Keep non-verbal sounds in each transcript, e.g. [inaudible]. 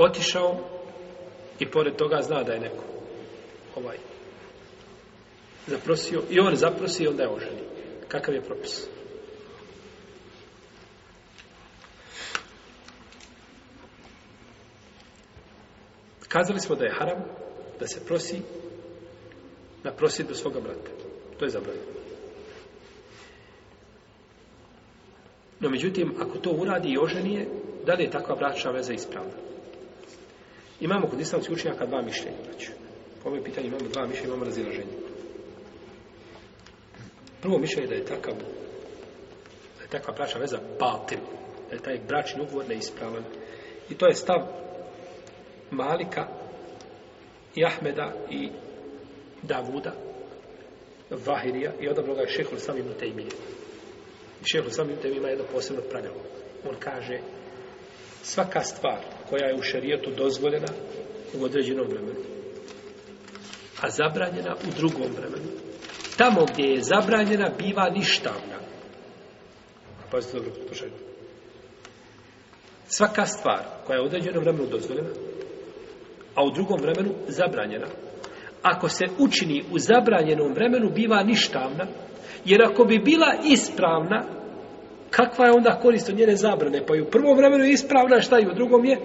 otišao i pored toga zna da je neko ovaj zaprosio i on zaprosi i onda je oženio, Kakav je propis? Kazali smo da je haram da se prosi na do svoga brata. To je zabranjeno. No međutim, ako to uradi i oženije da li je takva bračna veza ispravna? Imamo kod islamskih učenjaka dva mišljenja. Znači, po ovoj pitanju imamo dva mišljenja, imamo razilaženje. Prvo mišljenje da je takav da je takva bračna veza batil, da je taj bračni ugovor neispravan. I to je stav Malika i Ahmeda i Davuda, Vahirija i ga je šehol samim u tejmije. Šehol samim u ima jedno posebno pravilo. On kaže, svaka stvar koja je u šerijetu dozvoljena u određenom vremenu. A zabranjena u drugom vremenu. Tamo gdje je zabranjena biva ništavna. Pazite dobro Svaka stvar koja je u određenom vremenu dozvoljena, a u drugom vremenu zabranjena. Ako se učini u zabranjenom vremenu, biva ništavna, jer ako bi bila ispravna, kakva je onda korist od njene zabrane? Pa i u prvom vremenu je ispravna, šta i u drugom je?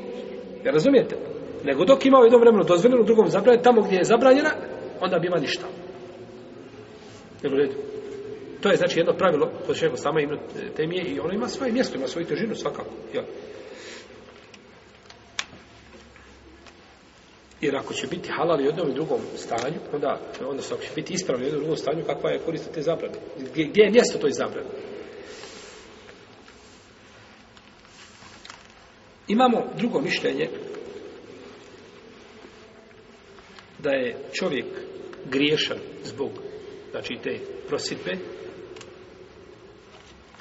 Ne razumijete? Nego dok ima u jednom vremenu dozvoljeno, u drugom zabranje, tamo gdje je zabranjena, onda bi ima ništa. To je znači jedno pravilo kod samo sama ima e, temije i ono ima svoje mjesto, ima svoju težinu svakako. Jer ako će biti halal u jednom i drugom stanju, onda, onda ako će biti ispravljeno u jednom i drugom stanju, kakva je korist te zabrane? Gdje, gdje je mjesto toj zabrane? Imamo drugo mišljenje da je čovjek griješan zbog znači te prositbe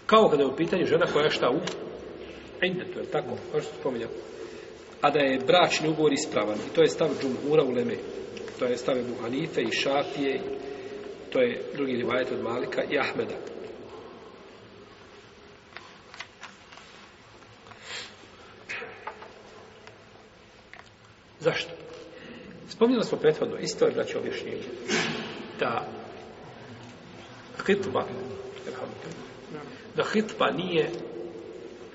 kao kada je u pitanju žena koja šta u to je tako, kao A da je bračni ugovor ispravan. I to je stav džumhura u Leme. To je stav Buhanife i Šafije. To je drugi rivajet od Malika i Ahmeda. Zašto? Spominjali smo prethodno, isto je će objašnjenje, da hitba, da hitba nije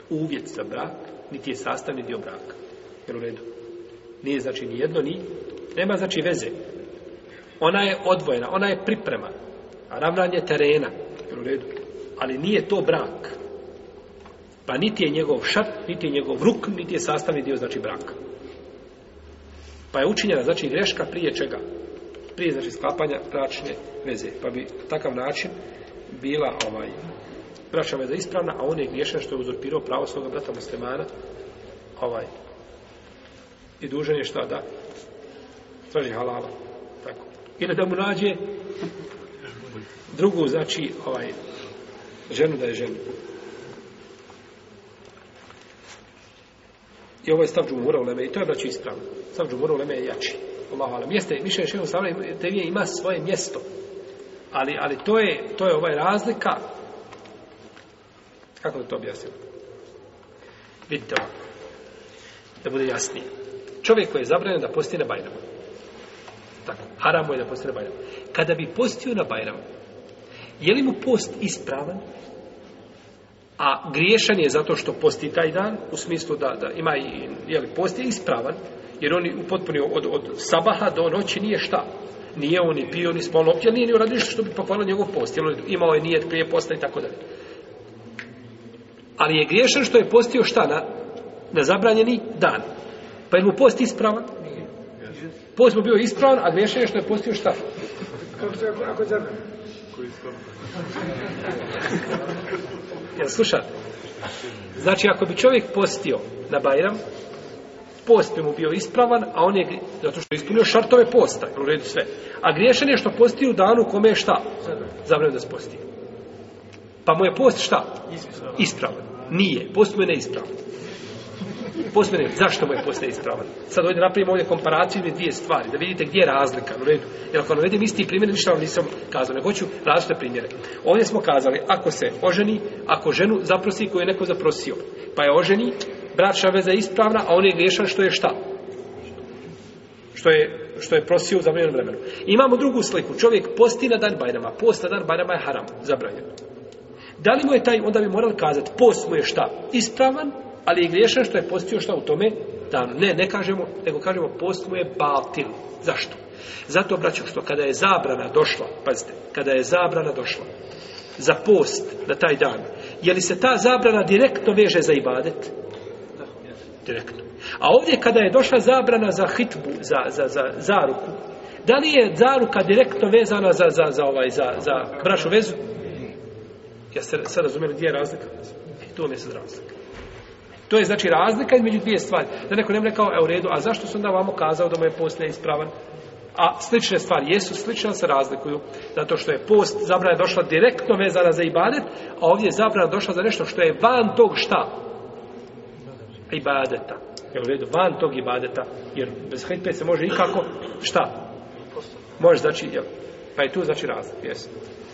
uvjet za brak, niti je sastavni dio braka. Jer u redu? Nije znači ni jedno, ni... Nema znači veze. Ona je odvojena, ona je priprema. A ravnanje terena. Jer u redu? Ali nije to brak. Pa niti je njegov šat niti je njegov ruk, niti je sastavni dio znači braka. Pa je učinjena, znači, greška prije čega? Prije, znači, sklapanja bračne veze. Pa bi takav način bila ovaj, bračna veza ispravna, a on je griješan što je uzurpirao pravo svoga brata muslimana ovaj, i dužan je šta da traži halala. Tako. Ili da mu nađe drugu, znači, ovaj, ženu da je ženu. I ovo je stav džumura u Leme i to je braći, ispravno. Stav džumura u Leme je jači. Allahu alam. Jeste, mišljenje šehu Tevije ima svoje mjesto. Ali, ali to, je, to je ovaj razlika. Kako da to objasnimo? Vidite ovo. Da bude jasnije. Čovjek koji je zabranjen da posti na Bajramu. Tako, haram je da posti na Bajramu. Kada bi postio na Bajramu, je li mu post ispravan a griješan je zato što posti taj dan, u smislu da, da ima i, post je ispravan, jer on je upotpunio od, od sabaha do noći nije šta. Nije on ni pio, ni spolno, opće, nije ni uradio što bi pokvalio njegov post, imao je nijet prije posta i tako dalje. Ali je griješan što je postio šta na, zabranjeni dan. Pa je mu post ispravan? Post mu bio ispravan, a griješan je što je postio šta? Kako se, [laughs] Jel slušate? Znači, ako bi čovjek postio na Bajram, post bi mu bio ispravan, a on je, zato što je ispunio šartove posta, u sve. A griješan je što posti u danu kome je šta? Zabranjeno da postio. Pa mu je post šta? Ispravan. Nije. Post mu je neispravan. Postmene, zašto mu je postaje ispravan? Sad ovdje napravimo ovdje komparaciju ili dvije stvari, da vidite gdje je razlika u redu. Jer ako navedem isti primjer, ništa vam nisam kazao, ne hoću različite primjere. Ovdje smo kazali, ako se oženi, ako ženu zaprosi koju je neko zaprosio, pa je oženi, bračna veza je ispravna, a on je griješan što je šta? Što je što je prosio u zabranjenom vremenu. Imamo drugu sliku. Čovjek posti na dan Bajrama. Post na dan Bajrama je haram, zabranjen. Da li mu je taj, onda bi morali kazati, post mu je šta? Ispravan, ali je griješan što je postio što u tome da Ne, ne kažemo, nego kažemo post mu je baltil. Zašto? Zato, što kada je zabrana došla, pazite, kada je zabrana došla za post na taj dan, je li se ta zabrana direktno veže za ibadet? Direktno. A ovdje kada je došla zabrana za hitbu, za, za, za zaruku, da li je zaruka direktno vezana za, za, za, ovaj, za, za brašu vezu? Mm. Ja se sad razumijem gdje je razlika? I tu vam je sad razlika. To je znači razlika između dvije stvari. Da neko ne bi rekao, e u redu, a zašto sam onda vamo kazao da mu je post neispravan? A slične stvari jesu slične, se razlikuju. Zato što je post zabrana došla direktno vezana za ibadet, a ovdje je zabrana došla za nešto što je van tog šta? Ibadeta. Jel u redu? Van tog ibadeta. Jer bez hitbe se može ikako, šta? Može znači, jel? Pa je tu znači razlik, jesu.